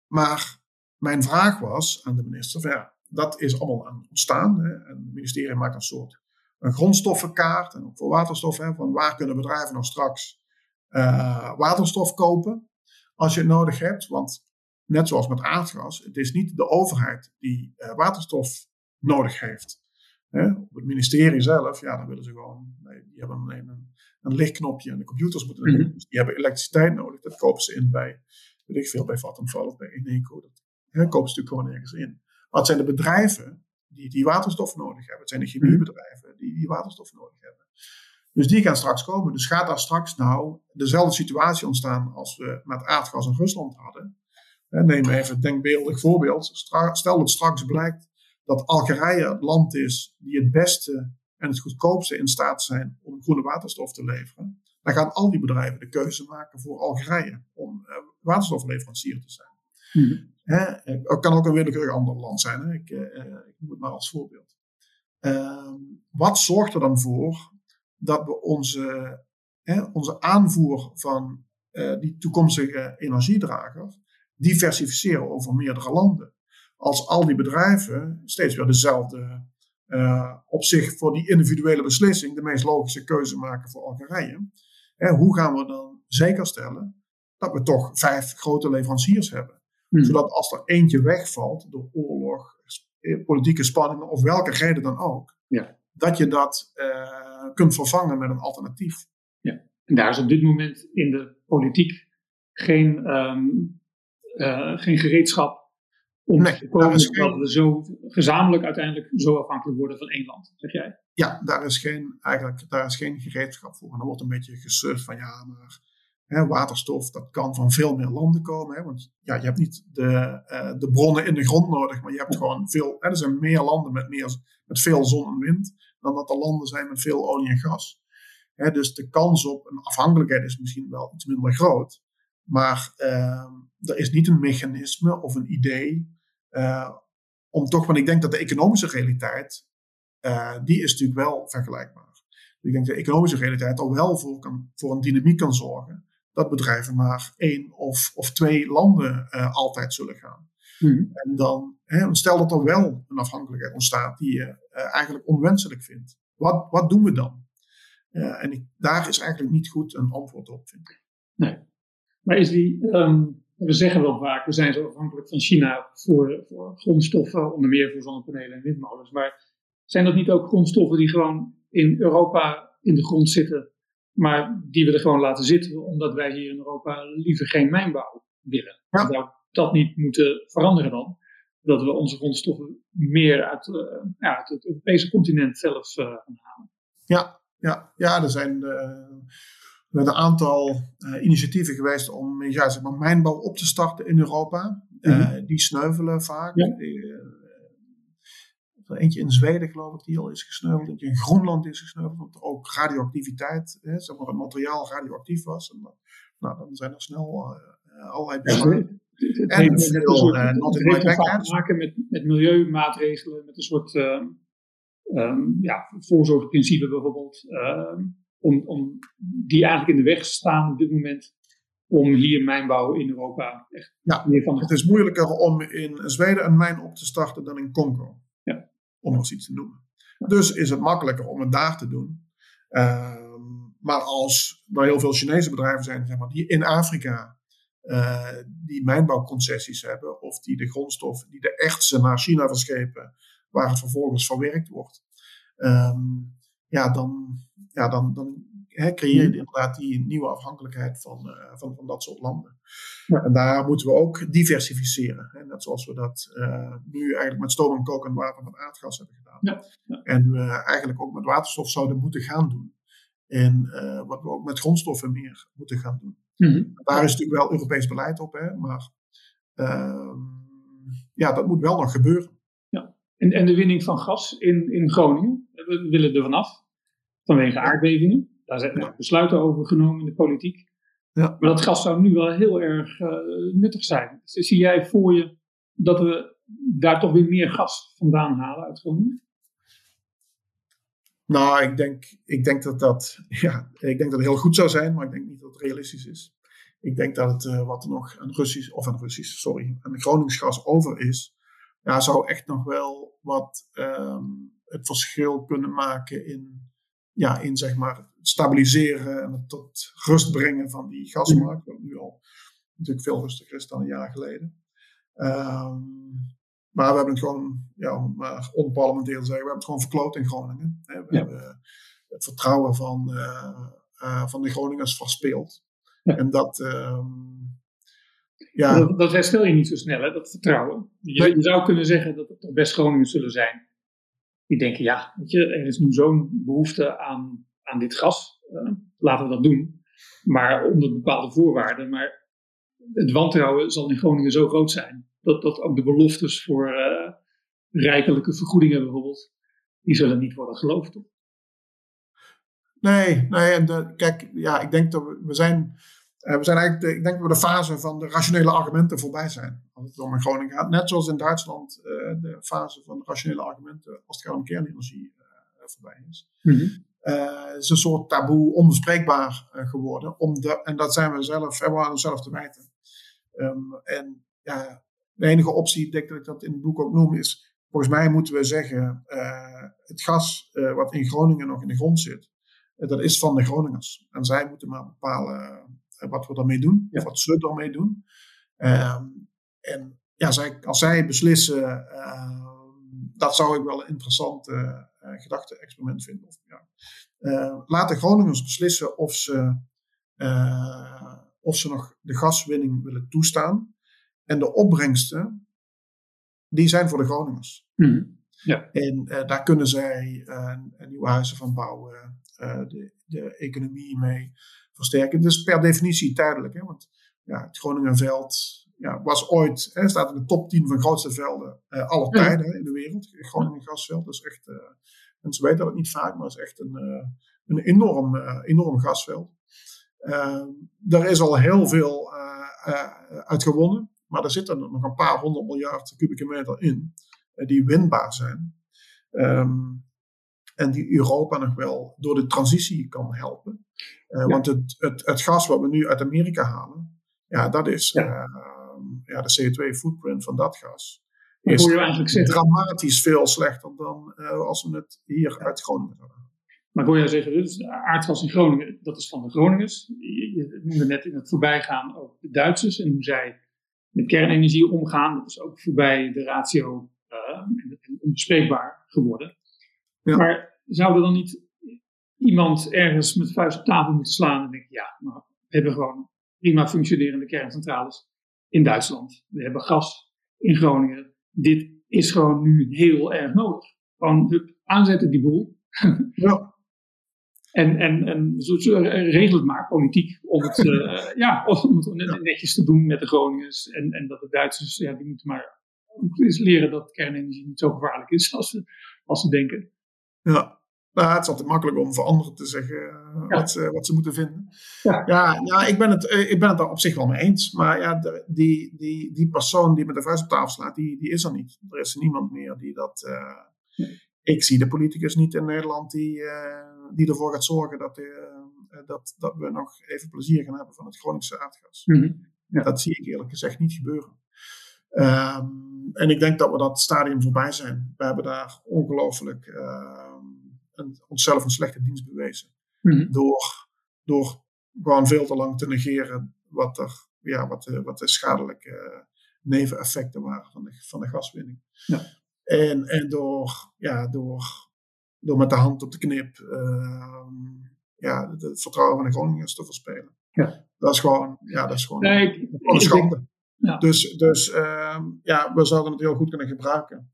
C: maar mijn vraag was aan de minister: van, ja, dat is allemaal aan ontstaan. Hè, en het ministerie maakt een soort een grondstoffenkaart en ook voor waterstof. Hè, van waar kunnen bedrijven nou straks uh, waterstof kopen als je het nodig hebt? Want net zoals met aardgas, het is niet de overheid die uh, waterstof nodig heeft. Hè? Op het ministerie zelf, ja, dan willen ze gewoon, nee, die hebben alleen een, een lichtknopje en de computers moeten mm dus die hebben elektriciteit nodig. Dat kopen ze in bij, weet ik veel, bij Vattenfall of bij Eneco. Dat hè, kopen ze natuurlijk gewoon ergens in. Maar het zijn de bedrijven die, die waterstof nodig hebben. Het zijn de chemiebedrijven die die waterstof nodig hebben. Dus die gaan straks komen. Dus gaat daar straks nou dezelfde situatie ontstaan als we met aardgas in Rusland hadden? Neem even een denkbeeldig voorbeeld. Stel dat straks blijkt dat Algerije het land is die het beste en het goedkoopste in staat zijn om groene waterstof te leveren. Dan gaan al die bedrijven de keuze maken voor Algerije om uh, waterstofleverancier te zijn. Hmm. het kan ook een willekeurig ander land zijn. Hè? Ik, uh, ik, noem het maar als voorbeeld. Ehm, wat zorgt er dan voor dat we onze, onze aanvoer van die toekomstige energiedrager diversificeren over meerdere landen. Als al die bedrijven steeds weer dezelfde, uh, op zich voor die individuele beslissing, de meest logische keuze maken voor Algerije. Hè, hoe gaan we dan zeker stellen dat we toch vijf grote leveranciers hebben? Hmm. Zodat als er eentje wegvalt door oorlog, eh, politieke spanningen of welke reden dan ook, ja. dat je dat uh, kunt vervangen met een alternatief.
B: Ja, en daar is op dit moment in de politiek geen um, uh, geen gereedschap om nee, te komen dat we zo gezamenlijk uiteindelijk zo afhankelijk worden van één land, zeg jij?
C: Ja, daar is geen, eigenlijk, daar is geen gereedschap voor. En dan wordt een beetje gesurfd van ja, maar hè, waterstof, dat kan van veel meer landen komen. Hè, want ja, je hebt niet de, uh, de bronnen in de grond nodig, maar je hebt gewoon veel, hè, er zijn meer landen met, meer, met veel zon en wind dan dat er landen zijn met veel olie en gas. Hè, dus de kans op een afhankelijkheid is misschien wel iets minder groot. Maar uh, er is niet een mechanisme of een idee uh, om toch, want ik denk dat de economische realiteit, uh, die is natuurlijk wel vergelijkbaar. Ik denk dat de economische realiteit al wel voor, kan, voor een dynamiek kan zorgen dat bedrijven naar één of, of twee landen uh, altijd zullen gaan. Hmm. En dan, hè, stel dat er wel een afhankelijkheid ontstaat die je eigenlijk onwenselijk vindt. Wat, wat doen we dan? en ik, daar is eigenlijk niet goed een antwoord op, vind ik.
B: Nee. Maar is die, um, we zeggen wel vaak, we zijn zo afhankelijk van China voor, voor grondstoffen, onder meer voor zonnepanelen en windmolens. Maar zijn dat niet ook grondstoffen die gewoon in Europa in de grond zitten, maar die we er gewoon laten zitten, omdat wij hier in Europa liever geen mijnbouw willen? Ja. Zou dat niet moeten veranderen dan? Dat we onze grondstoffen meer uit, uh, ja, uit het Europese continent zelf uh, gaan halen.
C: Ja, ja, ja, er zijn. Uh, er zijn een aantal uh, initiatieven geweest om ja, zeg maar, mijnbouw op te starten in Europa. Uh, Die sneuvelen vaak. Ja. Uh, eentje in Zweden, geloof ik, die al is gesneuveld. Eentje in Groenland is gesneuveld, omdat er ook radioactiviteit, hè, zeg maar, het materiaal radioactief was. En, nou, dan zijn er snel allerlei bezwaren.
B: Het en heeft, veel, my te maken met, met milieumaatregelen, met een soort um, ja, voorzorgprincipe bijvoorbeeld. Om, om, die eigenlijk in de weg staan op dit moment om hier mijnbouw in Europa echt
C: ja, meer van... Het is moeilijker om in Zweden een mijn op te starten dan in Congo.
B: Ja.
C: Om nog iets te noemen. Dus is het makkelijker om het daar te doen. Ehm, maar als er heel veel Chinese bedrijven zijn zeg maar, die in Afrika uh, die mijnbouwconcessies hebben, of die de grondstoffen, die de echtse naar China verschepen, waar het vervolgens verwerkt wordt, ehm, ja, dan, ja, dan, dan creëer je mhm. inderdaad die nieuwe afhankelijkheid van, uh, van, van dat soort landen. Ja. En daar moeten we ook diversificeren. Hè, net zoals we dat uh, nu eigenlijk met stoom en koken en water met aardgas hebben gedaan.
B: Ja. Ja.
C: En we eigenlijk ook met waterstof zouden moeten gaan doen. En uh, wat we ook met grondstoffen meer moeten gaan doen.
B: Mm
C: Daar is natuurlijk wel Europees beleid op, hè, maar ehm, ja, dat moet wel nog gebeuren.
B: Ja. En, en de winning van gas in, in Groningen, we willen er vanaf vanwege aardbevingen. Daar zijn besluiten over genomen in de politiek.
C: Ja.
B: Maar dat gas zou nu wel heel erg uh, nuttig zijn. Zie jij voor je dat we daar toch weer meer gas vandaan halen uit Groningen?
C: Nou, ik denk, ik denk dat dat, ja, ik denk dat het heel goed zou zijn, maar ik denk niet dat het realistisch is. Ik denk dat het, uh, wat er nog aan Russisch, of aan Russisch, sorry, aan Gronings gas over is, ja, zou echt nog wel wat um, het verschil kunnen maken in ja, in zeg maar, het stabiliseren en het tot rust brengen van die gasmarkt. Wat nu al natuurlijk veel rustiger is dan een jaar geleden. Um, maar we hebben het gewoon, ja, om maar onparlementair te zeggen, we hebben het gewoon verkloot in Groningen. We
B: ja.
C: hebben het vertrouwen van, uh, uh, van de Groningers verspeeld.
B: Ja.
C: En dat, um,
B: ja. Dat, dat, herstel je niet zo snel, hè, dat vertrouwen. Je, je zou kunnen zeggen dat het toch best Groningen zullen zijn die denken, ja, er is nu zo'n behoefte aan, aan dit gas, uh, laten we dat doen. Maar onder bepaalde voorwaarden. Maar het wantrouwen zal in Groningen zo groot zijn, dat, dat ook de beloftes voor uh, rijkelijke vergoedingen bijvoorbeeld, die zullen niet worden geloofd.
C: Nee, nee, en kijk, ja, ik denk dat we, we zijn uh, we zijn eigenlijk, de, ik denk dat we de fase van de rationele argumenten voorbij zijn. Als het om Groningen gaat. Net zoals in Duitsland uh, de fase van de rationele argumenten als het gaat om kernenergie uh, voorbij is.
B: Mm -hmm.
C: het is een soort taboe onbespreekbaar geworden. Om de, en dat zijn we zelf, hebben we aan onszelf te wijten. Um, en ja, de enige optie, denk dat ik dat in het boek ook noem, is volgens mij moeten we zeggen, het gas wat in Groningen nog in de grond zit, dat is van de Groningers. En zij moeten maar bepalen wat we daarmee doen, of wat ze daarmee doen. Um, en ja, zij, als zij beslissen, uh, dat zou ik wel een interessant uh, gedachte-experiment vinden. Of, ja. uh, laat de Groningers beslissen of ze, of ze nog de gaswinning willen toestaan. En de opbrengsten, die zijn voor de Groningers.
B: Mm. Ja.
C: En daar kunnen zij nieuwe huizen van bouwen, de, de economie mee versterken. Dus per definitie tijdelijk. Hè? Want ja, het Groningenveld ja, was ooit, hè, staat in de top 10 van grootste velden uh, aller tijden hè, in de wereld. Het Groningen gasveld is echt, uh, mensen weten dat niet vaak, maar het is echt een, uh, een enorm, enorm gasveld. Ehm, daar is al heel veel uit gewonnen, maar er zitten nog een paar honderd miljard kubieke meter in die winbaar zijn. Um, en die Europa nog wel door de transitie kan helpen. Uh, ja. Want het, het, het, gas wat we nu uit Amerika halen, ja, dat is
B: ja.
C: Uh, ja de CO2-footprint van dat gas.
B: Is je
C: dramatisch veel slechter dan uh, als we het hier uit Groningen zouden halen.
B: Maar ik hoor jou zeggen, dus aardgas in Groningen, dat is van de Groningers. Je, je noemde net in het voorbijgaan ook de Duitsers en hoe zij met kernenergie omgaan. Dat is ook voorbij de ratio onbespreekbaar geworden.
C: Ja.
B: Maar zou er dan niet iemand ergens met vuist op tafel moeten slaan en denken, ja, maar we hebben gewoon prima functionerende kerncentrales in Duitsland. We hebben gas in Groningen. Dit is gewoon nu heel erg nodig. Gewoon aanzetten die boel.
C: Ja.
B: En, en, en regel het maar, politiek, om het, uh, ja, om het net, netjes te doen met de Groningers. En, en dat de Duitsers, ja, die moeten maar eens leren dat kernenergie niet zo gevaarlijk is als ze, als ze denken.
C: Ja, nou, het is altijd makkelijk om voor anderen te zeggen
B: Ja.
C: wat, ze, wat ze moeten vinden.
B: Ja.
C: Ja, ja ik, ben het, eh, ik ben het daar op zich wel mee eens. Maar ja, de- die, die, die persoon die met de vuist op tafel slaat, die, die is er niet. Er is niemand meer die dat. eh, ik zie de politicus niet in Nederland die, die ervoor gaat zorgen dat, dat, dat we nog even plezier gaan hebben van het Groningse aardgas.
B: Mhm. Ja.
C: Dat zie ik eerlijk gezegd niet gebeuren. Ehm, en ik denk dat we dat stadium voorbij zijn. We hebben daar ongelooflijk een, onszelf een slechte dienst bewezen.
B: Mhm.
C: Door, door gewoon veel te lang te negeren wat, er, ja, wat, de, wat de schadelijke neveneffecten waren van de, van de gaswinning.
B: Ja.
C: En, en door, ja, door, door met de hand op de knip ehm, ja, het, vertrouwen van de Groningers te verspelen.
B: Ja.
C: Dat is gewoon, ja, dat is gewoon
B: Nee, ik-
C: een schande.
B: Ja.
C: Dus, dus ehm, ja, we zouden het heel goed kunnen gebruiken.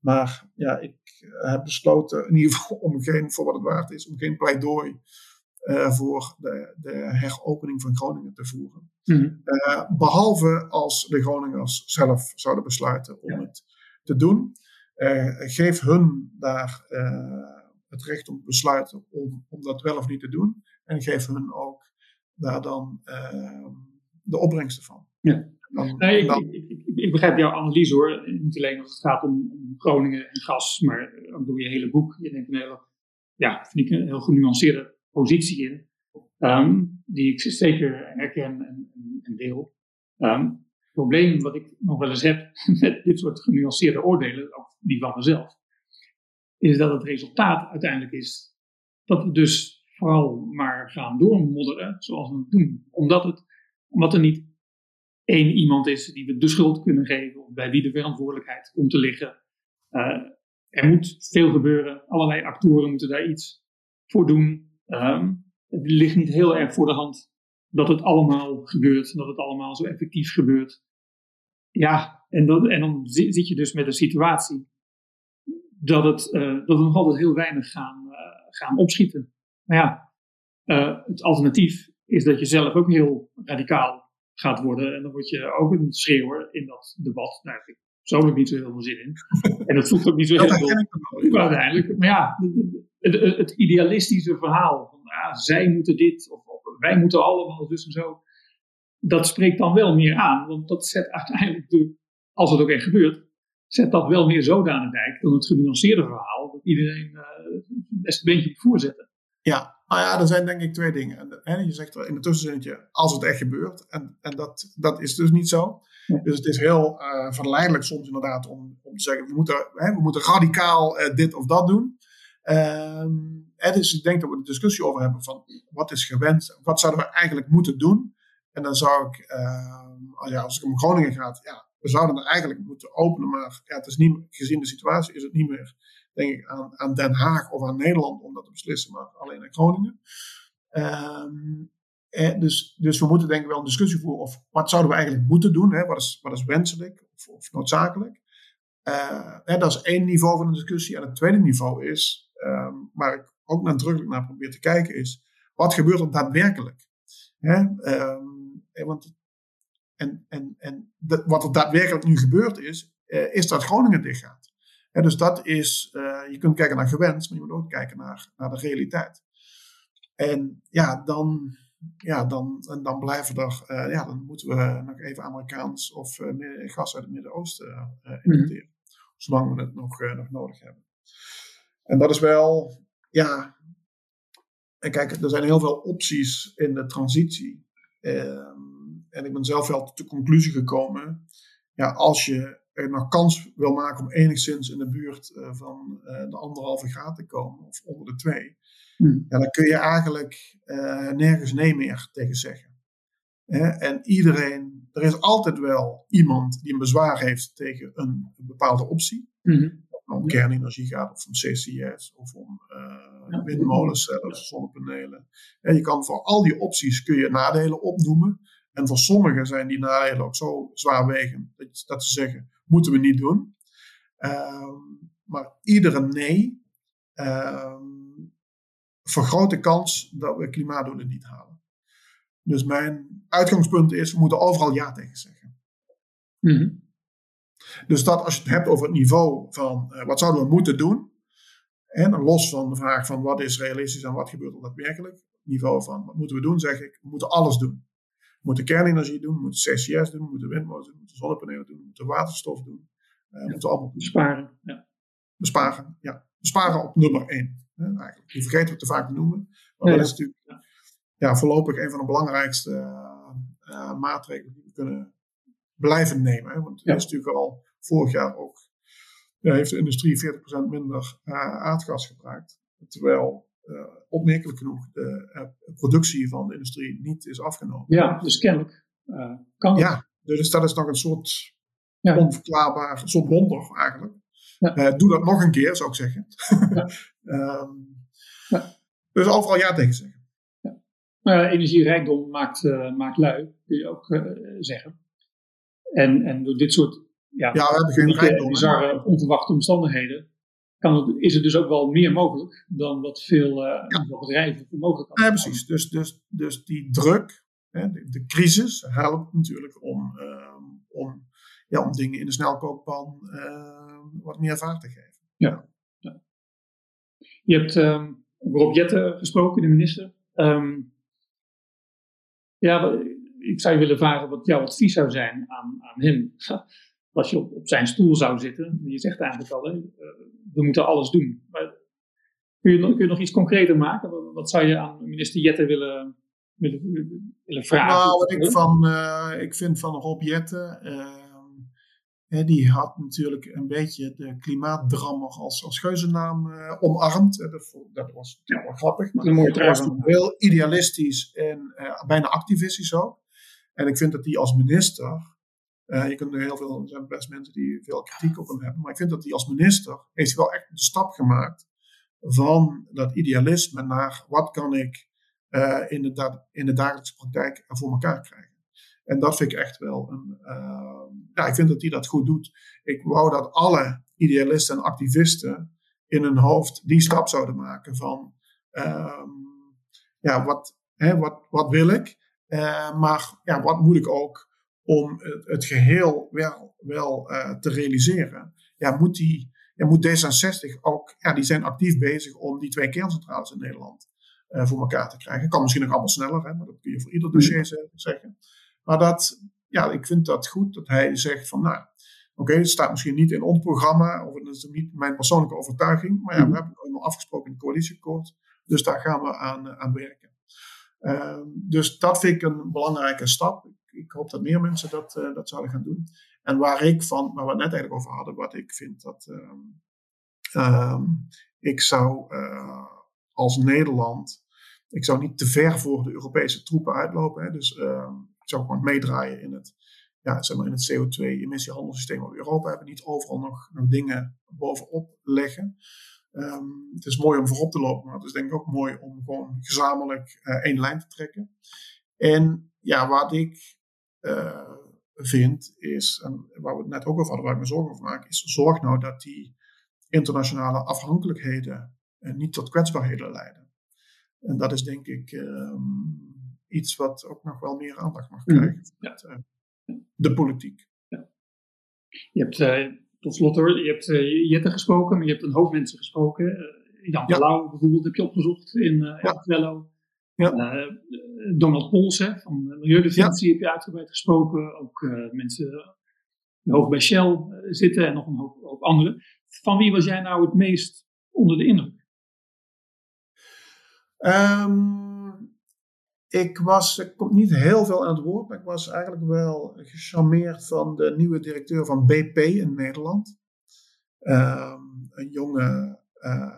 C: Maar ja, ik heb besloten in ieder geval om geen, voor wat het waard is, om geen pleidooi eh, voor de, de heropening van Groningen te voeren.
B: Mhm.
C: Eh, behalve als de Groningers zelf zouden besluiten om
B: Ja.
C: het te doen. Eh, geef hun daar eh, het recht om te besluiten om, om dat wel of niet te doen. En geef hun ook daar dan eh, de opbrengsten van.
B: Ja.
C: Dan,
B: Nee, ik,
C: dan-
B: ik, ik, ik begrijp jouw analyse hoor. Niet alleen als het gaat om, om Groningen en gas, maar ook door je hele boek. Je neemt een hele, ja, vind ik een heel genuanceerde positie in. ehm, die ik zeker herken en, en, en deel. Ehm, het probleem wat ik nog wel eens heb met dit soort genuanceerde oordelen, ook die van mezelf, is dat het resultaat uiteindelijk is dat we dus vooral maar gaan doormodderen zoals we het doen. Omdat, het, omdat er niet één iemand is die we de schuld kunnen geven of bij wie de verantwoordelijkheid komt te liggen. Eh, er moet veel gebeuren, allerlei actoren moeten daar iets voor doen. Ehm, het ligt niet heel erg voor de hand dat het allemaal gebeurt, dat het allemaal zo effectief gebeurt. Ja, en, en dan zi- zit je dus met een situatie dat, het, eh, dat we nog altijd heel weinig gaan, eh, gaan opschieten. Maar ja, eh, het alternatief is dat je zelf ook heel radicaal gaat worden. En dan word je ook een schreeuwer in dat debat. Nou, daar heb ik persoonlijk niet zo heel veel zin in. En dat voelt ook niet zo heel veel uiteindelijk. Maar ja, het, het, idealistische verhaal van ah, zij moeten dit of, of wij moeten allemaal dus en zo. Dat spreekt dan wel meer aan, want dat zet uiteindelijk, de, als het ook echt gebeurt, zet dat wel meer de dijk dan het genuanceerde verhaal dat iedereen eh best een beetje moet voorzetten.
C: Ja, nou ja, er zijn denk ik twee dingen. En, je zegt er in het tussenzinnetje, als het echt gebeurt. En, en dat, dat is dus niet zo.
B: Ja.
C: Dus het is heel eh verleidelijk soms inderdaad om, om te zeggen, we moeten, hè, we moeten radicaal eh, dit of dat doen. Ehm, hè, dus ik denk dat we de discussie over hebben van wat is gewenst, wat zouden we eigenlijk moeten doen. En dan zou ik, ehm, als- ja, als het om Groningen gaat, ja, we zouden er eigenlijk moeten openen. Maar ja, het is niet, gezien de situatie is het niet meer denk ik, aan, aan Den Haag of aan Nederland om dat te beslissen, maar alleen aan Groningen. Ehm, eh, dus, dus we moeten denk ik wel een discussie voeren of wat zouden we eigenlijk moeten doen, hè? Wat, is, wat is wenselijk of, of noodzakelijk. Eh, hè, dat is één niveau van de discussie. En het tweede niveau is, ehm, waar ik ook nadrukkelijk naar probeer te kijken, is wat gebeurt er daadwerkelijk? Hè? Ehm, eh, want, en en, en wat er daadwerkelijk nu gebeurd is, is dat Groningen dichtgaat. Dus dat is, eh, je kunt kijken naar gewenst, maar je moet ook kijken naar, naar de realiteit. En ja, dan, ja, dan, en dan blijven er, eh, ja, dan moeten we nog even Amerikaans of eh, gas uit het Midden-Oosten eh, importeren. Zolang we het nog, nog nodig hebben. En dat is wel, ja, en kijk, er zijn heel veel opties in de transitie. Ehm, en ik ben zelf wel tot de conclusie gekomen, ja, als je er nog kans wil maken om enigszins in de buurt eh, van eh, de anderhalve graad te komen, of onder de twee,
B: Hmm.
C: ja, dan kun je eigenlijk eh, nergens nee meer tegen zeggen. Hè? En iedereen, er is altijd wel iemand die een bezwaar heeft tegen een, bepaalde optie. Of het nou om kernenergie gaat, of om CCS, of om
B: Ja.
C: windmolens zelfs, zonnepanelen. En je kan voor al die opties kun je nadelen opnoemen. En voor sommigen zijn die nadelen ook zo zwaarwegend dat, dat ze zeggen, moeten we niet doen. Ehm, maar iedere nee ehm, vergroot de kans dat we klimaatdoelen niet halen. Dus mijn uitgangspunt is, we moeten overal ja tegen zeggen.
B: Mhm.
C: Dus dat als je het hebt over het niveau van eh, wat zouden we moeten doen, en los van de vraag van wat is realistisch en wat gebeurt er daadwerkelijk, het niveau van wat moeten we doen, zeg ik, we moeten alles doen. We moeten kernenergie doen, we moeten CCS doen, we moeten windmolens doen, we moeten zonnepanelen doen, we moeten waterstof doen. Eh, we moeten allemaal doen.
B: Sparen. Ja.
C: besparen. Ja. besparen op nummer één. Hè, eigenlijk. Die vergeten we te vaak te noemen. Maar dat is natuurlijk ja, voorlopig een van de belangrijkste uh, maatregelen die we kunnen blijven nemen. Hè? Want het is natuurlijk al vorig jaar ook, heeft de industrie 40% minder uh, aardgas gebruikt. Terwijl uh, opmerkelijk genoeg de productie van de industrie niet is afgenomen.
B: Ja, dus kennelijk kan het.
C: Ja, dus dat is nog een soort ja. onverklaarbaar, een soort wonder eigenlijk. Ja. doe dat nog een keer, zou ik zeggen. Ja. um, dus overal ja tegen zeggen.
B: Uh, energierijkdom maakt, uh, maakt lui, kun je ook uh, zeggen. En, en door dit soort ja,
C: ja, we hebben geen rijkdom,
B: bizarre, onverwachte omstandigheden, kan het, is het dus ook wel meer mogelijk dan wat veel ja. bedrijven voor mogelijk
C: hebben. Ja, precies. Dus, dus, dus die druk, hè, de, de, crisis, helpt natuurlijk om, ehm, om, ja, om dingen in de snelkookpan ehm, wat meer vaart te geven.
B: Ja. ja. Je hebt um, Rob Jetten gesproken, de minister. Um, ja, ik zou je willen vragen wat jouw advies zou zijn aan, aan hem. Als je op, op zijn stoel zou zitten. Je zegt eigenlijk al, hè, eh, we moeten alles doen. Maar kun, je, kun je nog iets concreter maken? Wat, zou je aan minister Jette willen, willen, willen vragen?
C: Nou, wat ik, van, uh, ik vind van Rob Jette... Uh, die had natuurlijk een beetje de klimaatdrammer als, als geuzennaam uh, omarmd. Dat, dat, was ja, wel grappig. Maar
B: dat was
C: heel idealistisch en bijna activistisch ook. En ik vind dat hij als minister. Uh, je kunt er heel veel, er zijn best mensen die veel kritiek op hem hebben. Maar ik vind dat hij als minister. heeft wel echt de stap gemaakt. van dat idealisme naar wat kan ik in, de, in de dagelijkse praktijk voor elkaar krijgen. En dat vind ik echt wel een. Uh, ja, ik vind dat hij dat goed doet. Ik wou dat alle idealisten en activisten in hun hoofd die stap zouden maken van. Uh, ja, wat, hè, wat, wat wil ik? Uh, maar ja, wat moet ik ook om het, het geheel wel, wel uh, te realiseren? Ja, moet, die, ja, moet D66 ook. Ja, die zijn actief bezig om die twee kerncentrales in Nederland voor elkaar te krijgen. Kan misschien nog allemaal sneller, hè, maar dat kun je voor ieder dossier zeggen. Maar dat, ja, ik vind dat goed dat hij zegt van, nou, oké, het staat misschien niet in ons programma, of het is niet mijn persoonlijke overtuiging, maar ja, we mhm. hebben het eenmaal afgesproken in het coalitieakkoord, dus daar gaan we aan, eh, aan werken. Uh, dus dat vind ik een belangrijke stap. Ik, ik hoop dat meer mensen dat, uh, dat zouden gaan doen. En waar ik van, waar we het net eigenlijk over hadden, wat ik vind dat um, ik zou uh, als Nederland, ik zou niet te ver voor de Europese troepen uitlopen. Hè, dus ehm, zou gewoon meedraaien in het, ja, zeg maar in het CO2-emissiehandelssysteem wat we Europa hebben. Niet overal nog, nog dingen bovenop leggen. Het is mooi om voorop te lopen, maar het is denk ik ook mooi om gewoon gezamenlijk uh, één lijn te trekken. En ja, wat ik uh, vind is, en waar we het net ook over hadden, waar ik me zorgen over maak, is zorg nou dat die internationale afhankelijkheden uh, niet tot kwetsbaarheden leiden. En dat is denk ik um, iets wat ook nog wel meer aandacht mag mhm. krijgen. Ja. Met, uh, de politiek. Ja.
B: Je hebt, uh, tot slot hoor, je hebt uh, Jette gesproken, maar je hebt een hoop mensen gesproken. Jan ja. Palau bijvoorbeeld heb je opgezocht in uh, ja. Ja. Donald Polsen van Milieudefensie ja. heb je uitgebreid gesproken. Ook mensen die hoog bij Shell zitten en nog een hoop, hoop anderen. Van wie was jij nou het meest onder de indruk?
C: Um, ik was, ik kom niet heel veel aan het woord, maar ik was eigenlijk wel gecharmeerd van de nieuwe directeur van BP in Nederland. Ehm, een jonge uh,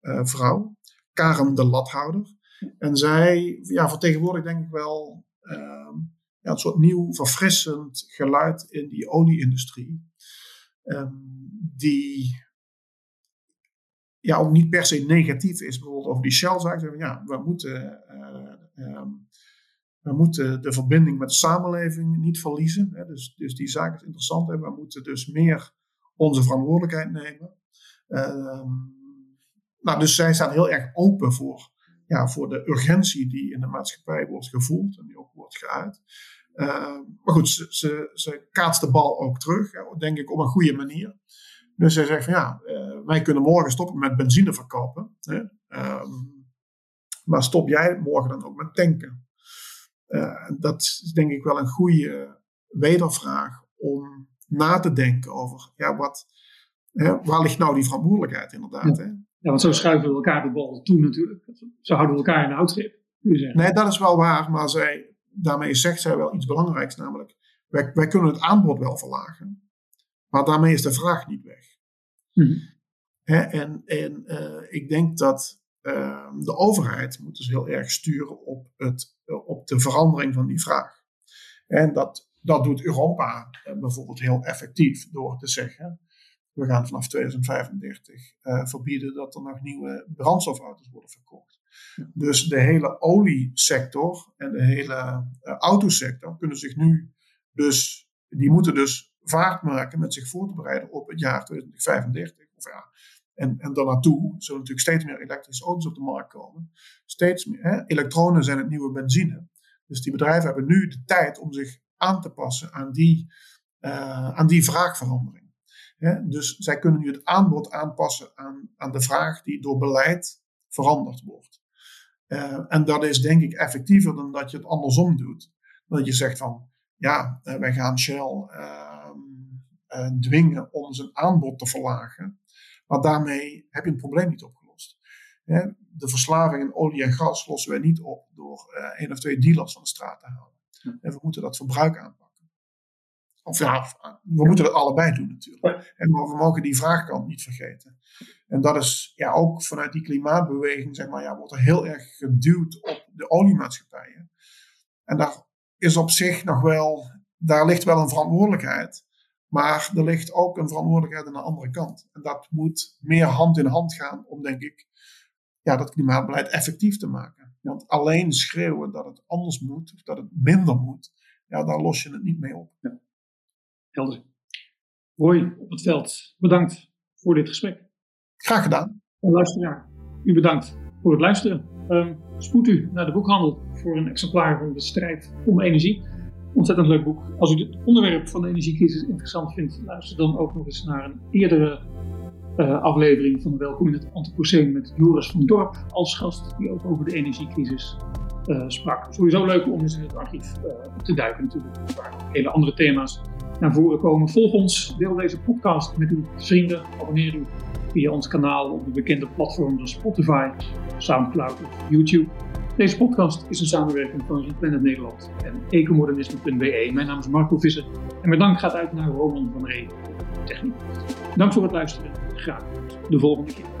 C: uh, vrouw, Karen de Lathouder. En zij ja, vertegenwoordigt denk ik wel uh, ja, een soort nieuw verfrissend geluid in die olieindustrie. Um, die ja, ook niet per se negatief is, bijvoorbeeld over die Shell-zaak. Ja, we moeten uh, Ehm, we moeten de verbinding met de samenleving niet verliezen. Hè. Dus, dus die zaak is interessant. Hè. We moeten dus meer onze verantwoordelijkheid nemen. Nou, dus zij staan heel erg open voor, ja, voor de urgentie die in de maatschappij wordt gevoeld en die ook wordt geuit. Uh, maar goed, ze, ze, kaatst de bal ook terug, denk ik op een goede manier. Dus zij zegt van ja, uh, wij kunnen morgen stoppen met benzine verkopen. Hè. Ehm, maar stop jij morgen dan ook met tanken? Uh, dat is denk ik wel een goede wedervraag om na te denken over ja, wat, waar ligt nou die verantwoordelijkheid inderdaad?
B: Ja. Hè? ja, want zo schuiven we elkaar de bal toe natuurlijk. Zo houden we elkaar in de houtgrip.
C: Nee, dat is wel waar, maar zij, daarmee zegt zij wel iets belangrijks, namelijk wij, wij kunnen het aanbod wel verlagen, maar daarmee is de vraag niet weg. Mhm. en en uh, ik denk dat uh, de overheid moet dus heel erg sturen op, het, op de verandering van die vraag. En dat, dat doet Europa uh, bijvoorbeeld heel effectief door te zeggen: we gaan vanaf 2035 uh, verbieden dat er nog nieuwe brandstofauto's worden verkocht. Dus de hele oliesector en de hele uh, autosector kunnen zich nu dus, die moeten dus vaart maken met zich voor te bereiden op het jaar 2035. Of ja, en, en daarnaartoe zullen natuurlijk steeds meer elektrische auto's op de markt komen. Steeds meer. Hè? Elektronen zijn het nieuwe benzine. Dus die bedrijven hebben nu de tijd om zich aan te passen aan die, uh, aan die vraagverandering. Dus zij kunnen nu het aanbod aanpassen aan, aan de vraag die door beleid veranderd wordt. Uh, en dat is denk ik effectiever dan dat je het andersom doet. Dat je zegt van, ja, uh, wij gaan Shell ehm, uh, dwingen om zijn aanbod te verlagen. Maar daarmee heb je het probleem niet opgelost. de verslaving in olie en gas lossen wij niet op door één of twee dealers van de straat te halen. En we moeten dat verbruik aanpakken. Of ja, we moeten het allebei doen natuurlijk. En maar we mogen die vraagkant niet vergeten. En dat is ja, ook vanuit die klimaatbeweging, zeg maar, ja, wordt er heel erg geduwd op de oliemaatschappijen. En daar is op zich nog wel, daar ligt wel een verantwoordelijkheid. Maar er ligt ook een verantwoordelijkheid aan de andere kant. En dat moet meer hand in hand gaan om, denk ik, ja, dat klimaatbeleid effectief te maken. Want alleen schreeuwen dat het anders moet, of dat het minder moet, ja, daar los je het niet mee op. Ja.
B: Helder. Roy op het veld, bedankt voor dit gesprek.
C: Graag gedaan.
B: En luisteraar, u bedankt voor het luisteren. Um, spoed u naar de boekhandel voor een exemplaar van de strijd om energie. Ontzettend leuk boek. Als u het onderwerp van de energiecrisis interessant vindt, luister dan ook nog eens naar een eerdere uh, aflevering van de Welkom in het Anthropocene met Joris van Dorp als gast, die ook over de energiecrisis uh, sprak. Sowieso leuk om eens in het archief uh, te duiken natuurlijk, waar hele andere thema's naar voren komen. Volg ons, deel deze podcast met uw vrienden, abonneer u via ons kanaal op de bekende platforms Spotify, Soundcloud of YouTube. Deze podcast is een samenwerking van Replanet Nederland en ecomodernisme.be. Mijn naam is Marco Visser en mijn dank gaat uit naar Roman van Ree, techniek. Dank voor het luisteren. Graag de volgende keer.